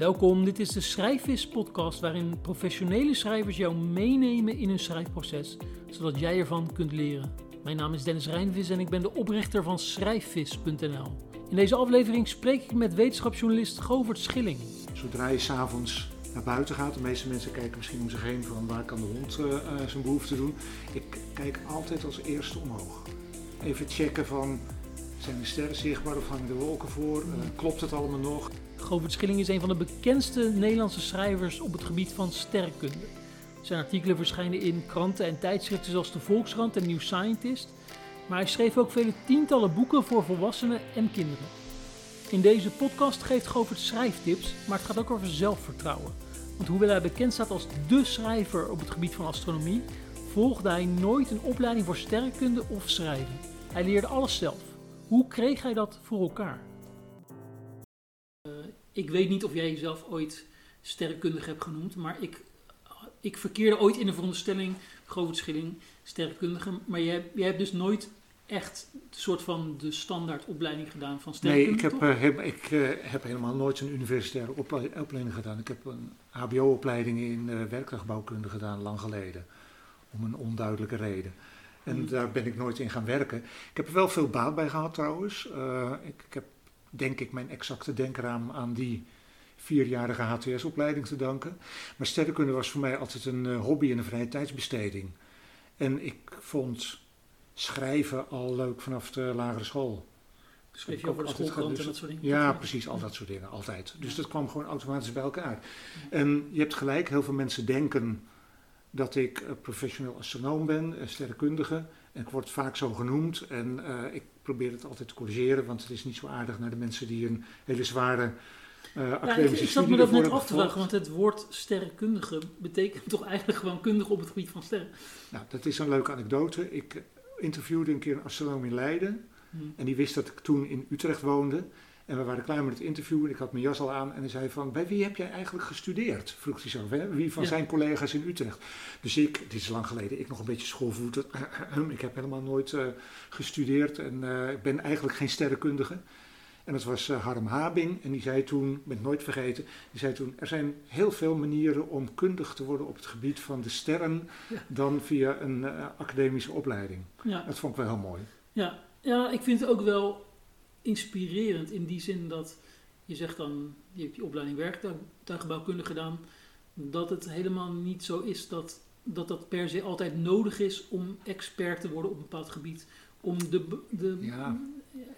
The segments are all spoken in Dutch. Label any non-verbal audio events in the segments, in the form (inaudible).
Welkom, dit is de Schrijfvis podcast waarin professionele schrijvers jou meenemen in hun schrijfproces, zodat jij ervan kunt leren. Mijn naam is Dennis Rijnvis en ik ben de oprichter van schrijfvis.nl. In deze aflevering spreek ik met wetenschapsjournalist Govert Schilling. Zodra je s'avonds naar buiten gaat, de meeste mensen kijken misschien om zich heen van waar kan de hond uh, uh, zijn behoefte doen. Ik kijk altijd als eerste omhoog. Even checken van, zijn de sterren zichtbaar of hangen de wolken voor? Uh, klopt het allemaal nog? Govert Schilling is een van de bekendste Nederlandse schrijvers op het gebied van sterrenkunde. Zijn artikelen verschijnen in kranten en tijdschriften zoals de Volkskrant en New Scientist. Maar hij schreef ook vele tientallen boeken voor volwassenen en kinderen. In deze podcast geeft Govert schrijftips, maar het gaat ook over zelfvertrouwen. Want hoewel hij bekend staat als dé schrijver op het gebied van astronomie, volgde hij nooit een opleiding voor sterrenkunde of schrijven. Hij leerde alles zelf. Hoe kreeg hij dat voor elkaar? Ik weet niet of jij jezelf ooit sterrenkundig hebt genoemd, maar ik, ik verkeerde ooit in de veronderstelling, Govert Schilling, sterrenkundige. Maar jij, jij hebt dus nooit echt een soort van de standaard opleiding gedaan van sterrenkunde? Nee, ik heb, uh, heb ik uh, heb helemaal nooit een universitaire opleiding gedaan. Ik heb een HBO-opleiding in uh, werktuigbouwkunde gedaan, lang geleden. Om een onduidelijke reden. En mm. daar ben ik nooit in gaan werken. Ik heb er wel veel baat bij gehad trouwens. Ik, ik, heb denk ik mijn exacte denkraam aan die vierjarige HTS-opleiding te danken. Maar sterrenkunde was voor mij altijd een hobby en een vrije tijdsbesteding. En ik vond schrijven al leuk vanaf de lagere school. Schreef je over de schoolkrant en dat soort dingen? Ja, precies, al dat soort dingen, altijd. Dus dat kwam gewoon automatisch bij elkaar. En je hebt gelijk, heel veel mensen denken dat ik professioneel astronoom ben, sterrenkundige. En ik word vaak zo genoemd en uh, ik probeer het altijd te corrigeren, want het is niet zo aardig naar de mensen die een hele zware uh, academische ja, ik, ik zat me dat net af te vragen, want het woord sterrenkundige betekent toch eigenlijk gewoon kundige op het gebied van sterren. Nou, dat is een leuke anekdote. Ik interviewde een keer een astronoom in Leiden. Hmm. En die wist dat ik toen in Utrecht woonde. En we waren klaar met het interview en ik had mijn jas al aan. En hij zei van, bij wie heb jij eigenlijk gestudeerd? Vroeg hij zo, wie van ja. zijn collega's in Utrecht? Dus ik, dit is lang geleden, ik nog een beetje schoolvoet. (clears throat) ik heb helemaal nooit uh, gestudeerd en uh, ik ben eigenlijk geen sterrenkundige. En dat was uh, Harm Habing en die zei toen, ik ben het nooit vergeten, die zei toen, er zijn heel veel manieren om kundig te worden op het gebied van de sterren ja. dan via een academische opleiding. Ja. Dat vond ik wel heel mooi. Ja. ja, ik vind het ook wel inspirerend in die zin dat je zegt dan, je hebt je opleiding werktuigbouwkunde gedaan, dat het helemaal niet zo is dat, dat dat per se altijd nodig is om expert te worden op een bepaald gebied. Om de, de, ja.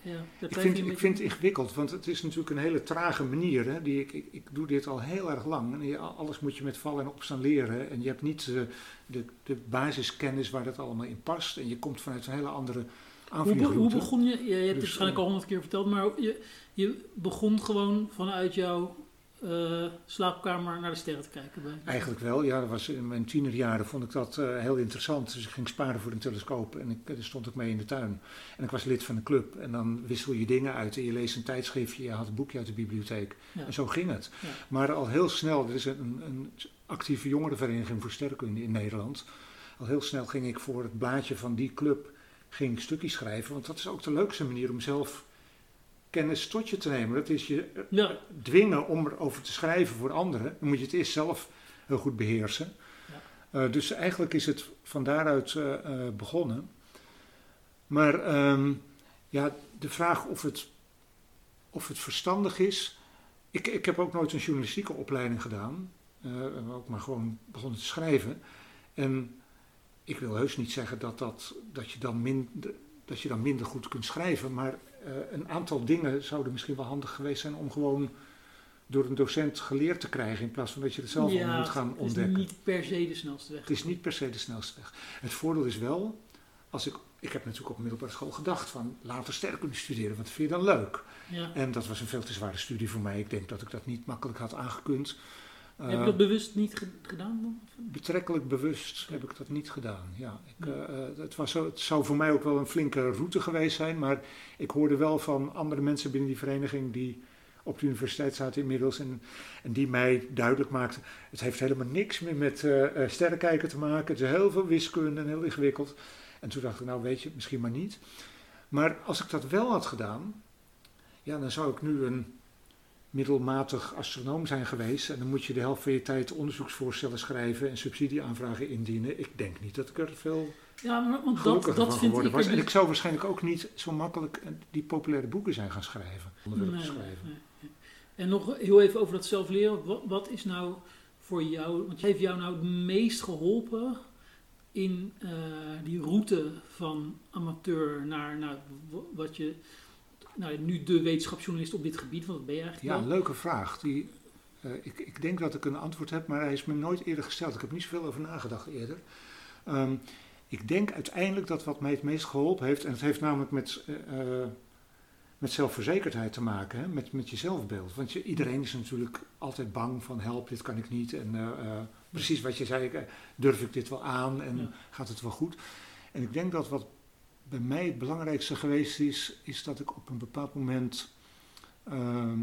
Ja, ik, vind, ik vind het ingewikkeld, want het is natuurlijk een hele trage manier. Hè, die ik, ik, ik doe dit al heel erg lang. En je, alles moet je met vallen en opstaan leren. En je hebt niet uh, de, de basiskennis waar dat allemaal in past. En je komt vanuit een hele andere Hoe, hoe begon je? Je hebt het dus, waarschijnlijk al honderd keer verteld, maar je, je begon gewoon vanuit jouw uh, slaapkamer naar de sterren te kijken? Bij. Eigenlijk wel, ja. Dat was in mijn tienerjaren vond ik dat uh, heel interessant. Dus ik ging sparen voor een telescoop en ik, daar stond ik mee in de tuin. En ik was lid van een club en dan wissel je dingen uit en je leest een tijdschriftje, je had een boekje uit de bibliotheek. Ja. En zo ging het. Ja. Maar al heel snel, er is een, een actieve jongerenvereniging voor sterrenkunde in Nederland. Al heel snel ging ik voor het blaadje van die club ging stukjes schrijven, want dat is ook de leukste manier om zelf kennis tot je te nemen. Dat is je ja. dwingen om erover te schrijven voor anderen. Dan moet je het eerst zelf heel goed beheersen. Ja. Uh, dus eigenlijk is het van daaruit uh, uh, begonnen. Maar um, ja, de vraag of het, of het verstandig is. Ik, ik heb ook nooit een journalistieke opleiding gedaan. ook maar gewoon begonnen te schrijven. En ik wil heus niet zeggen dat, dat, dat, je, dan min, dat je dan minder goed kunt schrijven. Maar uh, een aantal dingen zouden misschien wel handig geweest zijn om gewoon door een docent geleerd te krijgen in plaats van dat je het zelf ja, moet gaan ontdekken. Het is niet per se de snelste weg. Het is niet per se de snelste weg. Het voordeel is wel, als ik, ik heb natuurlijk op middelbare school gedacht van later sterrenkunde studeren, want dat vind je dan leuk. Ja. En dat was een veel te zware studie voor mij. Ik denk dat ik dat niet makkelijk had aangekund. Heb je dat bewust niet ge gedaan dan? Betrekkelijk bewust heb ik dat niet gedaan, ja. Ik, uh, het, was zo, het zou voor mij ook wel een flinke route geweest zijn, maar ik hoorde wel van andere mensen binnen die vereniging die op de universiteit zaten inmiddels en, en die mij duidelijk maakten, het heeft helemaal niks meer met uh, sterrenkijken te maken, het is heel veel wiskunde en heel ingewikkeld. En toen dacht ik, nou weet je, misschien maar niet. Maar als ik dat wel had gedaan, ja, dan zou ik nu een middelmatig astronoom zijn geweest. En dan moet je de helft van je tijd onderzoeksvoorstellen schrijven en subsidieaanvragen indienen. Ik denk niet dat ik er veel Ja, want dat, dat van vind ik... was. En ik zou waarschijnlijk ook niet zo makkelijk eh, die populaire boeken zijn gaan schrijven. Onderwerpen Nee, schrijven. nee, nee. En nog heel even over dat zelf leren. Wat, wat is nou voor jou, want wat heeft jou nou het meest geholpen in eh, die route van amateur naar, naar wat je, nou, nu de wetenschapsjournalist op dit gebied, want dat ben je eigenlijk Ja, wel. leuke vraag. Die, eh, ik, ik denk dat ik een antwoord heb, maar hij is me nooit eerder gesteld. Ik heb niet zoveel over nagedacht eerder. Ehm, ik denk uiteindelijk dat wat mij het meest geholpen heeft, en het heeft namelijk met, eh, eh, met zelfverzekerdheid te maken, hè, met, met je zelfbeeld. Want je, iedereen is natuurlijk altijd bang van help, dit kan ik niet. En precies wat je zei, durf ik dit wel aan en Ja. gaat het wel goed? En ik denk dat wat bij mij het belangrijkste geweest is, is dat ik op een bepaald moment ehm,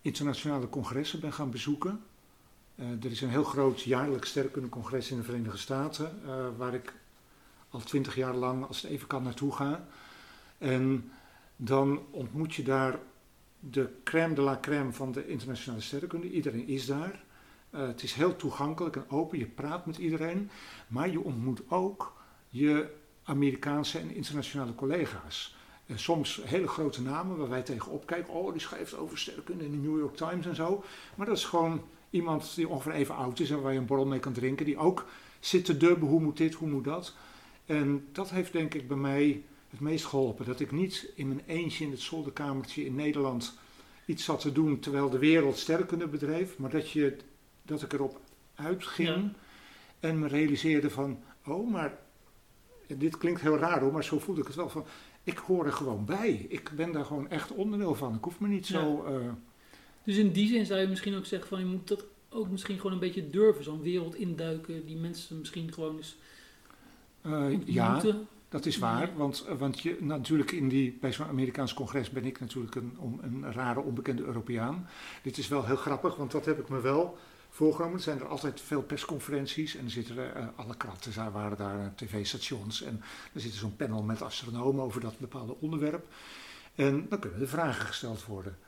internationale congressen ben gaan bezoeken. Eh, er is een heel groot jaarlijks sterrenkundecongres in de Verenigde Staten, eh, waar ik al twintig jaar lang, als het even kan, naartoe ga. En dan ontmoet je daar de crème de la crème van de internationale sterrenkunde. Iedereen is daar. Eh, het is heel toegankelijk en open, je praat met iedereen. Maar je ontmoet ook je Amerikaanse en internationale collega's. En soms hele grote namen waar wij tegenop kijken. Oh, die schrijft over sterrenkunde in de New York Times en zo. Maar dat is gewoon iemand die ongeveer even oud is en waar je een borrel mee kan drinken. Die ook zit te dubben, hoe moet dit, hoe moet dat. En dat heeft denk ik bij mij het meest geholpen. Dat ik niet in mijn eentje in het zolderkamertje in Nederland iets zat te doen terwijl de wereld sterrenkunde bedreef. Maar dat, je, dat ik erop uitging Ja. en me realiseerde van... Oh, maar dit klinkt heel raar hoor, maar zo voelde ik het wel van... Ik hoor er gewoon bij. Ik ben daar gewoon echt onderdeel van. Ik hoef me niet zo... eh, Dus in die zin zou je misschien ook zeggen van je moet dat ook misschien gewoon een beetje durven, zo'n wereld induiken die mensen misschien gewoon eens eh, ja, dat is waar. Want, eh, want je, natuurlijk in die, bij zo'n Amerikaans congres ben ik natuurlijk een, een rare onbekende Europeaan. Dit is wel heel grappig, want dat heb ik me wel voorgenomen. Er zijn er altijd veel persconferenties en er zitten eh, alle kranten, daar waren daar eh, tv-stations. En er zit zo'n panel met astronomen over dat bepaalde onderwerp. En dan kunnen er vragen gesteld worden.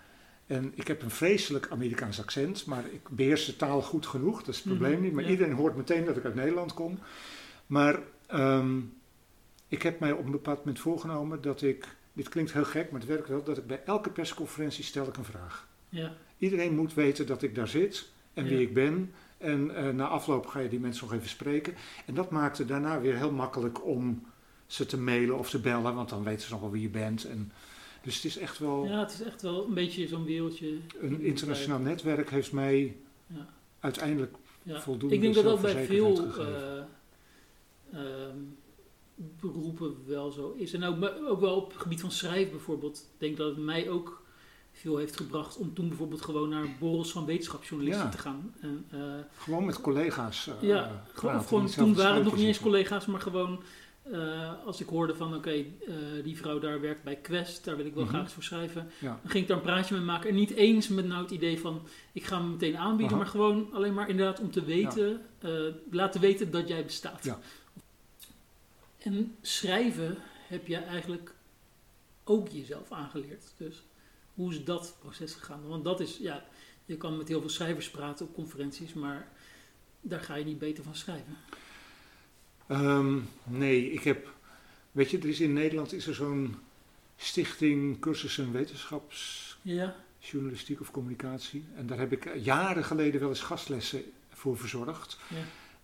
En ik heb een vreselijk Amerikaans accent, maar ik beheers de taal goed genoeg. Dat is het probleem Mhm, niet. Maar ja. iedereen hoort meteen dat ik uit Nederland kom. Maar ehm, ik heb mij op een bepaald moment voorgenomen dat ik, dit klinkt heel gek, maar het werkt wel, dat ik bij elke persconferentie stel ik een vraag. Ja, Iedereen moet weten dat ik daar zit en wie Ja. ik ben. En eh, na afloop ga je die mensen nog even spreken. En dat maakte daarna weer heel makkelijk om ze te mailen of te bellen, want dan weten ze nog wel wie je bent. En, dus het is echt wel, ja, het is echt wel een beetje zo'n wereldje. een internationaal netwerk heeft mij Ja. uiteindelijk Ja. voldoende Ik denk dat dat bij veel eh, ehm, beroepen wel zo is. En ook, ook wel op het gebied van schrijven bijvoorbeeld. Ik denk dat het mij ook veel heeft gebracht om toen bijvoorbeeld gewoon naar borrels van wetenschapsjournalisten Ja. te gaan. En, eh, Gewoon met collega's. eh, ja, praten, gewoon, toen waren het nog niet eens collega's, maar gewoon eh, als ik hoorde van oké, die vrouw daar werkt bij Quest, daar wil ik wel Mhm. graag voor schrijven. Ja. Dan ging ik daar een praatje mee maken. En niet eens met nou het idee van ik ga hem meteen aanbieden, Aha. maar gewoon alleen maar inderdaad om te weten, laten weten dat jij bestaat. Ja. En schrijven heb je eigenlijk ook jezelf aangeleerd. Dus hoe is dat proces gegaan? Want dat is, ja, je kan met heel veel schrijvers praten op conferenties, maar daar ga je niet beter van schrijven. Ehm, nee, ik heb. Weet je, er is in Nederland is er zo'n stichting cursussen wetenschapsjournalistiek Ja, of communicatie. En daar heb ik jaren geleden wel eens gastlessen voor verzorgd. ja.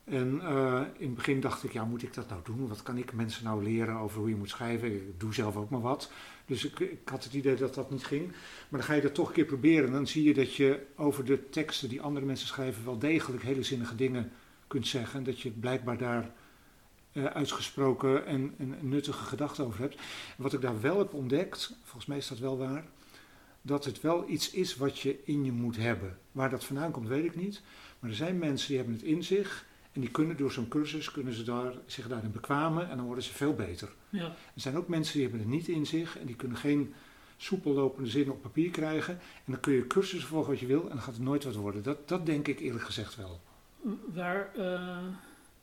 En eh, in het begin dacht ik, ja, moet ik dat nou doen? Wat kan ik mensen nou leren over hoe je moet schrijven? Ik doe zelf ook maar wat. Dus ik, ik had het idee dat dat niet ging. Maar dan ga je dat toch een keer proberen. En dan zie je dat je over de teksten die andere mensen schrijven wel degelijk hele zinnige dingen kunt zeggen. En dat je blijkbaar daar eh, uitgesproken en, nuttige gedachten over hebt. Wat ik daar wel heb ontdekt, volgens mij is dat wel waar, dat het wel iets is wat je in je moet hebben. Waar dat vandaan komt, weet ik niet. Maar er zijn mensen die hebben het in zich en die kunnen door zo'n cursus kunnen ze daar, zich daarin bekwamen en dan worden ze veel beter. ja. Er zijn ook mensen die hebben het niet in zich en die kunnen geen soepel lopende zinnen op papier krijgen. En dan kun je cursussen volgen wat je wil en dan gaat het nooit wat worden. Dat, dat denk ik eerlijk gezegd wel. Waar eh,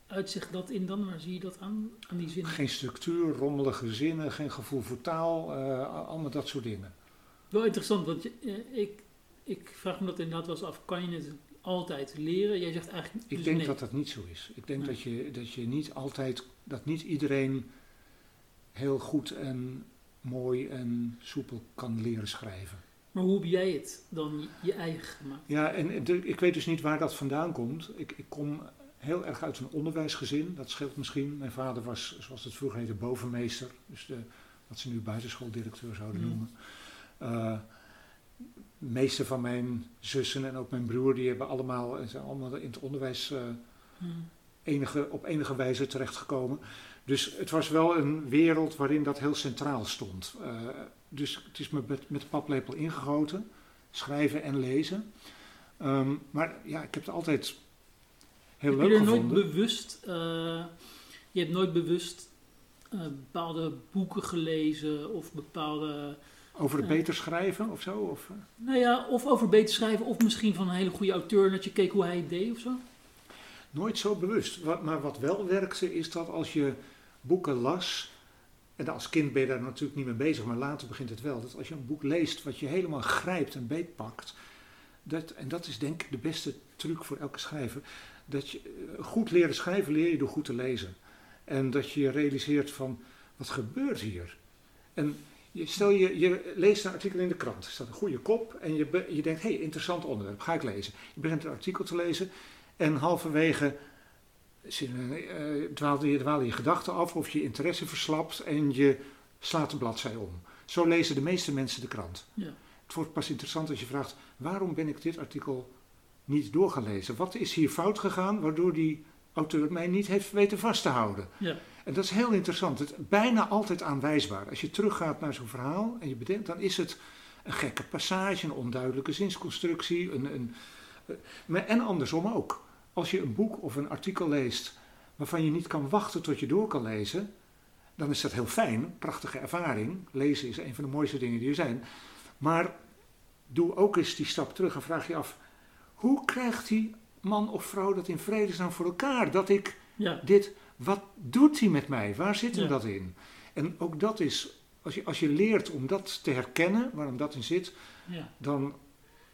uitzicht dat in dan? Waar zie je dat aan, aan die zin? Geen structuur, rommelige zinnen, geen gevoel voor taal, eh, allemaal dat soort dingen. Wel interessant, want je, eh, ik, ik vraag me dat inderdaad wel eens af. Kan je het altijd leren? Jij zegt eigenlijk Ik dus denk nee. dat dat niet zo is. Ik denk Nee. dat, je, dat je niet altijd, dat niet iedereen heel goed en mooi en soepel kan leren schrijven. Maar hoe heb jij het dan je, eigen gemaakt? Ja, en de- ik weet dus niet waar dat vandaan komt. Ik, ik kom heel erg uit een onderwijsgezin, dat scheelt misschien. Mijn vader was, zoals het vroeger heette, bovenmeester. Dus de, wat ze nu buitenschoolddirecteur zouden Mm. noemen. Eh, de meeste van mijn zussen en ook mijn broer, die hebben allemaal, zijn allemaal in het onderwijs eh, Hmm. enige, op enige wijze terechtgekomen. Dus het was wel een wereld waarin dat heel centraal stond. Eh, dus het is me met, met de paplepel ingegoten, schrijven en lezen. Ehm, maar ja, ik heb het altijd heel heb leuk je er gevonden. nooit bewust, eh, je hebt nooit bewust bepaalde boeken gelezen of bepaalde, Over het beter schrijven of zo? Of, eh? nou ja, of over beter schrijven of misschien van een hele goede auteur dat je keek hoe hij het deed of zo? Nooit zo bewust. Wat, maar wat wel werkte is dat als je boeken las, en als kind ben je daar natuurlijk niet mee bezig, maar later begint het wel, dat als je een boek leest wat je helemaal grijpt en beetpakt, dat, en dat is denk ik de beste truc voor elke schrijver, dat je eh, goed leren schrijven leer je door goed te lezen. En dat je je realiseert van, wat gebeurt hier? En je, stel je, je leest een artikel in de krant, er staat een goede kop en je, je denkt, hé, hey, interessant onderwerp, ga ik lezen. Je begint een artikel te lezen en halverwege dwaalde je, dwalen je gedachten af of je interesse verslapt en je slaat de bladzij om. Zo lezen de meeste mensen de krant. Ja. Het wordt pas interessant als je vraagt, waarom ben ik dit artikel niet doorgelezen? Wat is hier fout gegaan waardoor die auteur mij niet heeft weten vast te houden? Ja. En dat is heel interessant. Het is bijna altijd aanwijsbaar. Als je teruggaat naar zo'n verhaal en je bedenkt, dan is het een gekke passage, een onduidelijke zinsconstructie. Een, een, eh, maar, en andersom ook. Als je een boek of een artikel leest waarvan je niet kan wachten tot je door kan lezen, dan is dat heel fijn, prachtige ervaring. Lezen is een van de mooiste dingen die er zijn. Maar doe ook eens die stap terug en vraag je af, hoe krijgt die man of vrouw dat in vredesnaam voor elkaar? Dat ik Ja, dit, wat doet hij met mij? Waar zit hem Ja. dat in? En ook dat is, als je, als je leert om dat te herkennen, waarom dat in zit, ja. dan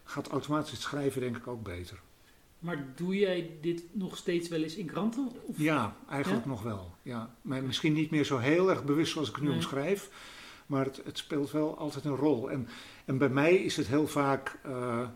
gaat automatisch het schrijven denk ik ook beter. Maar doe jij dit nog steeds wel eens in kranten? Of? Ja, eigenlijk Ja? nog wel. Ja. Maar misschien niet meer zo heel erg bewust zoals ik het nu Nee. omschrijf, maar het, het speelt wel altijd een rol. En, en bij mij is het heel vaak eh,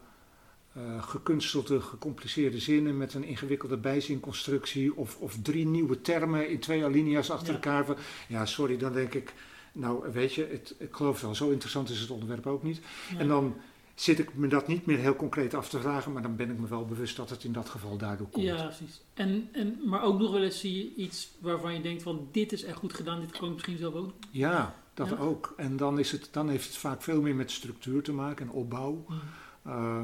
eh, gekunstelde, gecompliceerde zinnen met een ingewikkelde bijzinconstructie of, of drie nieuwe termen in twee alinea's achter Ja. elkaar. Ja, sorry, dan denk ik, nou weet je, het, ik geloof wel, zo interessant is het onderwerp ook niet. Ja. En dan zit ik me dat niet meer heel concreet af te vragen, maar dan ben ik me wel bewust dat het in dat geval daardoor komt. Ja, precies. En, en, maar ook nog wel eens zie je iets waarvan je denkt van dit is echt goed gedaan, dit kan ik misschien zelf ook. Ja, dat Ja. ook. En dan, is het, dan heeft het vaak veel meer met structuur te maken en opbouw. Eh,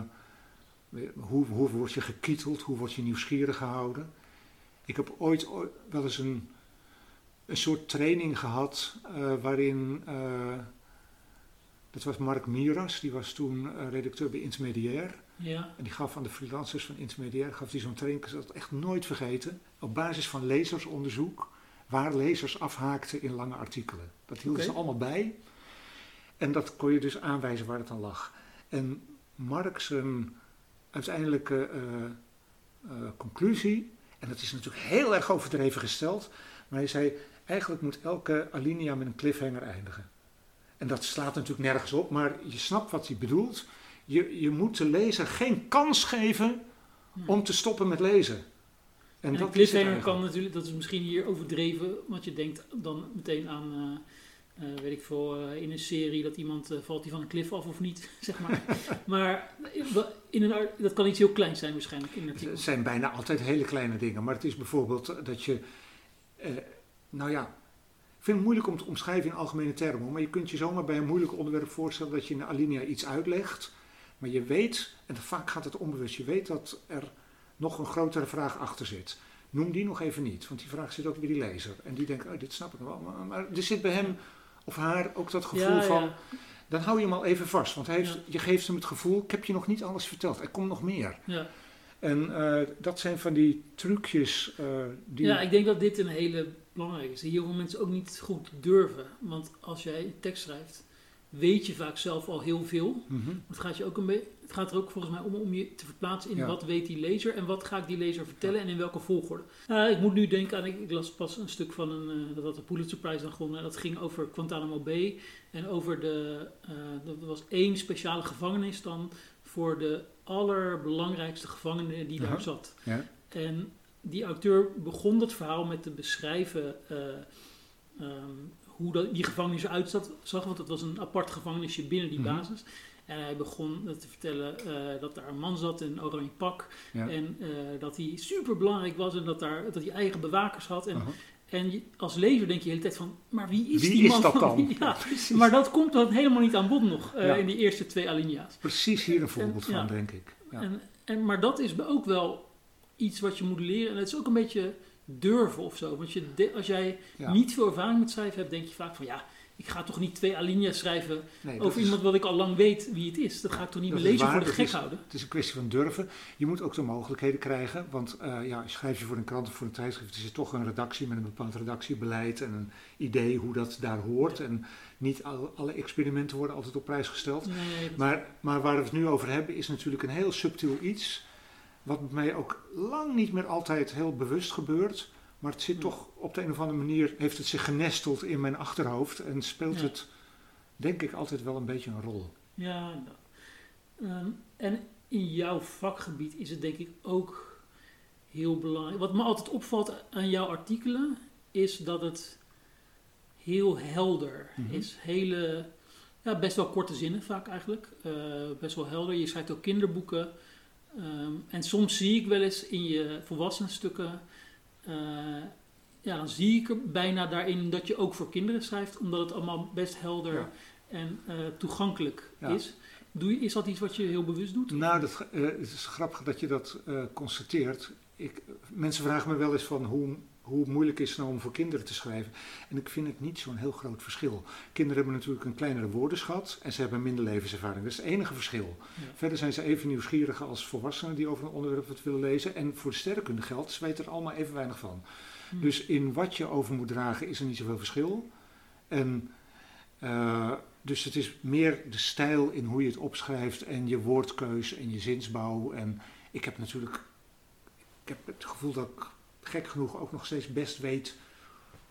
hoe, hoe word je gekieteld? Hoe word je nieuwsgierig gehouden? Ik heb ooit, ooit wel eens een, een soort training gehad eh, waarin... eh, dat was Mark Miras, die was toen eh, redacteur bij Intermediair. Ja, En die gaf aan de freelancers van Intermediair gaf die zo'n training. Ik het echt nooit vergeten. Op basis van lezersonderzoek. Waar lezers afhaakten in lange artikelen. Dat hielden ze allemaal bij. En dat kon je dus aanwijzen waar het aan lag. En Mark zijn uiteindelijke eh, eh, conclusie. En dat is natuurlijk heel erg overdreven gesteld. Maar hij zei, eigenlijk moet elke alinea met een cliffhanger eindigen. En dat slaat natuurlijk nergens op. Maar je snapt wat hij bedoelt. Je, je moet de lezer geen kans geven om te stoppen met lezen. En, dat cliffhanger kan natuurlijk, dat is misschien hier overdreven, want je denkt dan meteen aan, eh, eh, weet ik veel, eh, in een serie dat iemand eh, valt die van een cliff af of niet, (laughs) zeg maar. maar in een, dat kan iets heel kleins zijn waarschijnlijk in een artikel. Het zijn bijna altijd hele kleine dingen. Maar het is bijvoorbeeld dat je... nou ja, ik vind het moeilijk om te omschrijven in algemene termen. Maar je kunt je zomaar bij een moeilijk onderwerp voorstellen dat je in een alinea iets uitlegt. Maar je weet, en vaak gaat het onbewust, je weet dat er nog een grotere vraag achter zit. Noem die nog even niet, want die vraag zit ook bij die lezer. En die denkt, oh, dit snap ik wel. Maar, maar er zit bij hem of haar ook dat gevoel Ja, van, ja, dan hou je hem al even vast. Want hij heeft, je geeft hem het gevoel, ik heb je nog niet alles verteld, er komt nog meer. ja. En eh, dat zijn van die trucjes eh, die... ja, ik denk dat dit een hele belangrijke is. Die heel veel mensen ook niet goed durven. Want als jij een tekst schrijft weet je vaak zelf al heel veel. Mhm. Het gaat, je ook een het gaat er ook volgens mij om om je te verplaatsen in Ja. wat weet die lezer en wat ga ik die lezer vertellen en in welke volgorde. Eh, ik moet nu denken aan, ik, ik las pas een stuk van een, eh, dat had de Pulitzer Prize dan gewonnen. en Dat ging over Guantanamo Bay en over de, eh er was één speciale gevangenis dan voor de allerbelangrijkste gevangene die daar zat. Ja. En die auteur begon dat verhaal met te beschrijven eh, ehm, hoe dat, die gevangenis eruit zag, want het was een apart gevangenisje binnen die Mhm. basis. En hij begon te vertellen eh, dat daar een man zat in een oranje pak. Ja. En eh, dat hij super belangrijk was en dat, daar, dat hij eigen bewakers had. En, en als lezer denk je de hele tijd van, maar wie is Wie die is man? dat dan? (laughs) ja, Precies. maar dat komt dan helemaal niet aan bod nog eh, Ja. in die eerste twee alinea's. Precies hier een voorbeeld En- ja. van, denk ik. Ja. En, en, maar dat is ook wel iets wat je moet leren. En het is ook een beetje durven of zo. Want je, als jij Ja. niet veel ervaring met schrijven hebt, denk je vaak van ja, ik ga toch niet twee alinea's schrijven Nee, over is- iemand wat ik al lang weet wie het is. Dat ga ik toch niet Dat is lezer waar, voor de gek is- houden. Het is een kwestie van durven. Je moet ook de mogelijkheden krijgen. Want eh, ja, schrijf je voor een krant of voor een tijdschrift, is er toch een redactie met een bepaald redactiebeleid en een idee hoe dat daar hoort. En niet al- alle experimenten worden altijd op prijs gesteld. Nee, dat- Maar, maar waar we het nu over hebben, is natuurlijk een heel subtiel iets. Wat mij ook lang niet meer altijd heel bewust gebeurt. Maar het zit Hm. toch op de een of andere manier, heeft het zich genesteld in mijn achterhoofd. En speelt Ja. het, denk ik, altijd wel een beetje een rol. Ja. Ehm, en in jouw vakgebied is het denk ik ook heel belangrijk. Wat me altijd opvalt aan jouw artikelen is dat het heel helder Mhm. is. Hele, ja, best wel korte zinnen vaak eigenlijk. Eh, best wel helder. Je schrijft ook kinderboeken. Ehm, en soms zie ik wel eens in je volwassenenstukken, eh ja, dan zie ik er bijna daarin dat je ook voor kinderen schrijft, omdat het allemaal best helder Ja. en eh, toegankelijk Ja. is. Doe je, is dat iets wat je heel bewust doet? Nou, dat, eh, het is grappig dat je dat constateert. Ik, mensen vragen me wel eens van hoe, hoe moeilijk is het nou om voor kinderen te schrijven. En ik vind het niet zo'n heel groot verschil. Kinderen hebben natuurlijk een kleinere woordenschat en ze hebben minder levenservaring. Dat is het enige verschil. Ja. Verder zijn ze even nieuwsgierig als volwassenen die over een onderwerp wat willen lezen. En voor de sterrenkunde geldt, ze weten er allemaal even weinig van. Hm. Dus in wat je over moet dragen is er niet zoveel verschil. En, eh, dus het is meer de stijl in hoe je het opschrijft en je woordkeus en je zinsbouw. En ik heb natuurlijk ik heb het gevoel dat ik gek genoeg ook nog steeds best weet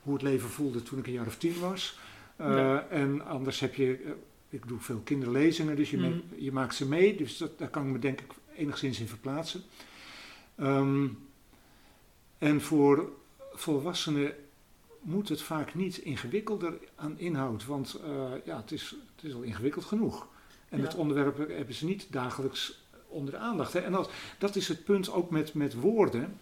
hoe het leven voelde toen ik een jaar of tien was. Eh, Ja. En anders heb je, eh, ik doe veel kinderlezingen, dus je, me- je maakt ze mee. Dus dat, daar kan ik me denk ik enigszins in verplaatsen. Ehm, en voor volwassenen moet het vaak niet ingewikkelder aan inhoud, want eh, ja, het is, het is al ingewikkeld genoeg. En Ja. het onderwerp hebben ze niet dagelijks onder de aandacht. Hè. En dat, dat is het punt ook met, met woorden.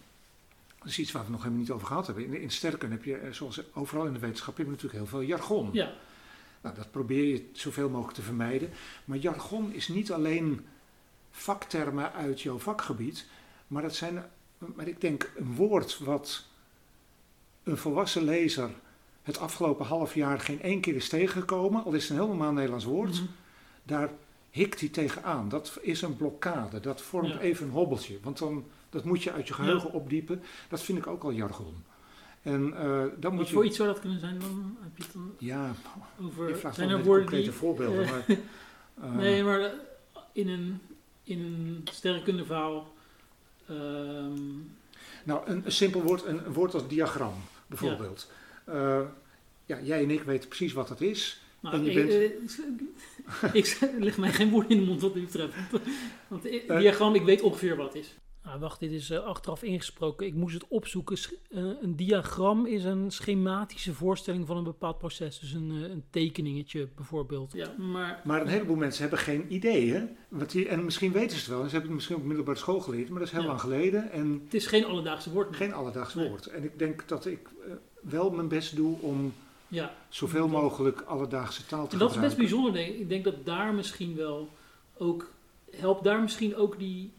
Dat is iets waar we nog helemaal niet over gehad hebben. In, in sterken heb je, eh, zoals overal in de wetenschap, heb je natuurlijk heel veel jargon. Ja, Nou, dat probeer je zoveel mogelijk te vermijden. Maar jargon is niet alleen vaktermen uit jouw vakgebied, maar dat zijn, maar ik denk, een woord wat een volwassen lezer het afgelopen half jaar geen één keer is tegengekomen, al is het een heel normaal Nederlands woord, Mhm. daar hikt hij tegenaan. Dat is een blokkade, dat vormt Ja. even een hobbeltje, want dan, dat moet je uit je geheugen opdiepen. Dat vind ik ook al jargon. En eh, dan moet je... voor iets zou dat kunnen zijn dan? Heb je het dan Ja, je over... vraagt Zijn er met woorden concrete die... voorbeelden, maar... (laughs) eh, nee, maar eh, in een, in een sterrenkundeverhaal... ehm, Nou, een, een simpel woord, een, een woord als diagram, bijvoorbeeld. Ja. ja, jij en ik weten precies wat dat is. nou, En je ik, eh, ik leg mij geen woorden in de mond wat u betreft. Want diagram, ik weet ongeveer wat het is. Ah, wacht, dit is eh, achteraf ingesproken. Ik moest het opzoeken. Sch- eh, een diagram is een schematische voorstelling van een bepaald proces. Dus een, eh, een tekeningetje bijvoorbeeld. Ja, maar... Maar een heleboel mensen hebben geen idee, hè? Wat die, en misschien weten ze het wel, en ze hebben het misschien op middelbare school geleerd, maar dat is heel Ja. lang geleden en Het is geen alledaagse woord. geen alledaags Nee. woord. En ik denk dat ik wel mijn best doe om Ja, zoveel mogelijk alledaagse taal te En dat is best gebruiken. bijzonder, denk ik. Ik denk dat daar misschien wel ook helpt daar misschien ook die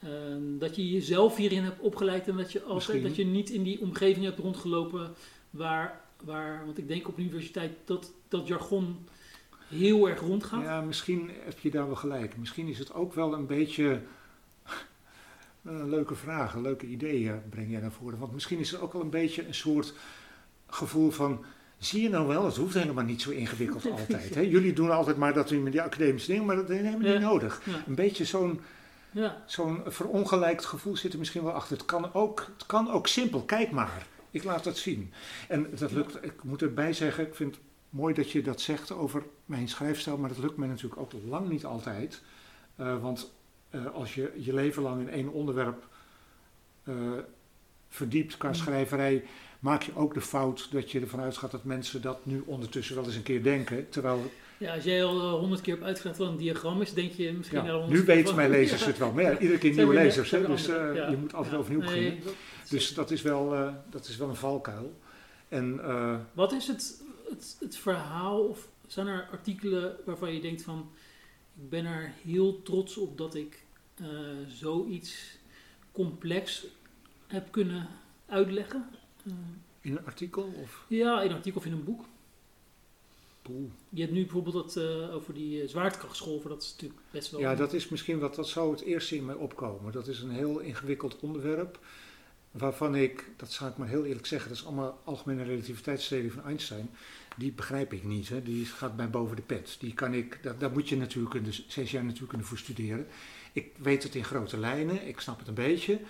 eh, eh, dat je jezelf hierin hebt opgeleid en dat je altijd dat je niet in die omgeving hebt rondgelopen waar, waar want ik denk op de universiteit dat dat jargon heel erg rondgaat. Ja, misschien heb je daar wel gelijk. Misschien is het ook wel een beetje (laughs) een leuke vraag, een leuke idee eh, breng jij naar voren. Want misschien is het ook wel een beetje een soort gevoel van, Zie je nou wel, het hoeft helemaal niet zo ingewikkeld (laughs) altijd. Hè? Jullie doen altijd maar dat we met die academische dingen, maar dat helemaal Ja. niet nodig. Ja. Een beetje zo'n Ja, zo'n verongelijkt gevoel zit er misschien wel achter. Het kan, ook, het kan ook simpel, kijk maar. Ik laat het zien. En dat lukt, ik moet erbij zeggen, ik vind het mooi dat je dat zegt over mijn schrijfstijl, maar dat lukt mij natuurlijk ook lang niet altijd. Eh, want eh, als je je leven lang in één onderwerp eh, verdiept qua schrijverij, maak je ook de fout dat je ervan uitgaat dat mensen dat nu ondertussen wel eens een keer denken. Terwijl ja als jij al honderd keer hebt uitgelegd wat een diagram is, denk je misschien ja, al 100 nu weten mijn lezers (laughs) het wel. Maar ja, iedere keer nieuwe lezers, hè, dus eh, ja. je moet altijd overnieuw beginnen. Nee, dat- Dus dat is wel, eh, dat is wel een valkuil. En eh, Wat is het, het, het verhaal, of zijn er artikelen waarvan je denkt van, ik ben er heel trots op dat ik eh, zoiets complex heb kunnen uitleggen? Eh, in een artikel of ja, in een artikel of in een boek. Je hebt nu bijvoorbeeld dat eh, over die eh, zwaartekrachtsgolven, dat is natuurlijk best wel... Ja, dat is misschien wat, dat zou het eerste in mij opkomen. Dat is een heel ingewikkeld onderwerp. Waarvan ik, dat zal ik maar heel eerlijk zeggen, dat is allemaal algemene relativiteitstheorie van Einstein. Die begrijp ik niet. Hè. Die gaat mij boven de pet. Die kan ik, daar, daar moet je natuurlijk kunnen, zes jaar natuurlijk kunnen voor studeren. Ik weet het in grote lijnen, ik snap het een beetje.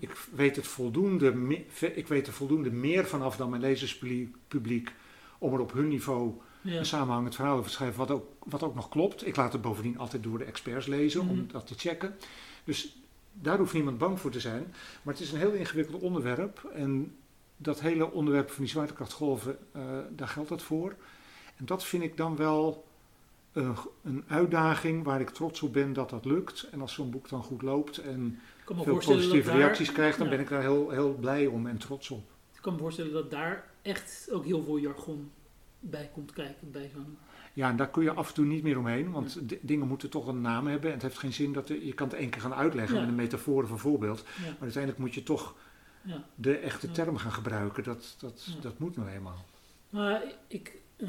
Ik weet, het voldoende, ik weet er voldoende meer vanaf dan mijn lezerspubliek om er op hun niveau ja. een samenhangend verhaal over te schrijven, wat ook, wat ook nog klopt. Ik laat het bovendien altijd door de experts lezen om Mhm. dat te checken. Dus daar hoeft niemand bang voor te zijn. Maar het is een heel ingewikkeld onderwerp. En dat hele onderwerp van die zwaartekrachtgolven, eh, daar geldt het voor. En dat vind ik dan wel een, een uitdaging waar ik trots op ben dat dat lukt. En als zo'n boek dan goed loopt en veel dat positieve daar, reacties krijgt, dan ben ik daar heel, heel blij om en trots op. Ik kan me voorstellen dat daar echt ook heel veel jargon bij komt kijken bij zo'n... Ja, en daar kun je af en toe niet meer omheen, want dingen moeten toch een naam hebben. En het heeft geen zin dat er- je kan het één keer gaan uitleggen Ja. met een metafoor of een voorbeeld. Ja, Maar uiteindelijk moet je toch ja. de echte term gaan gebruiken. Dat, dat, dat moet nou eenmaal. Maar ik, eh,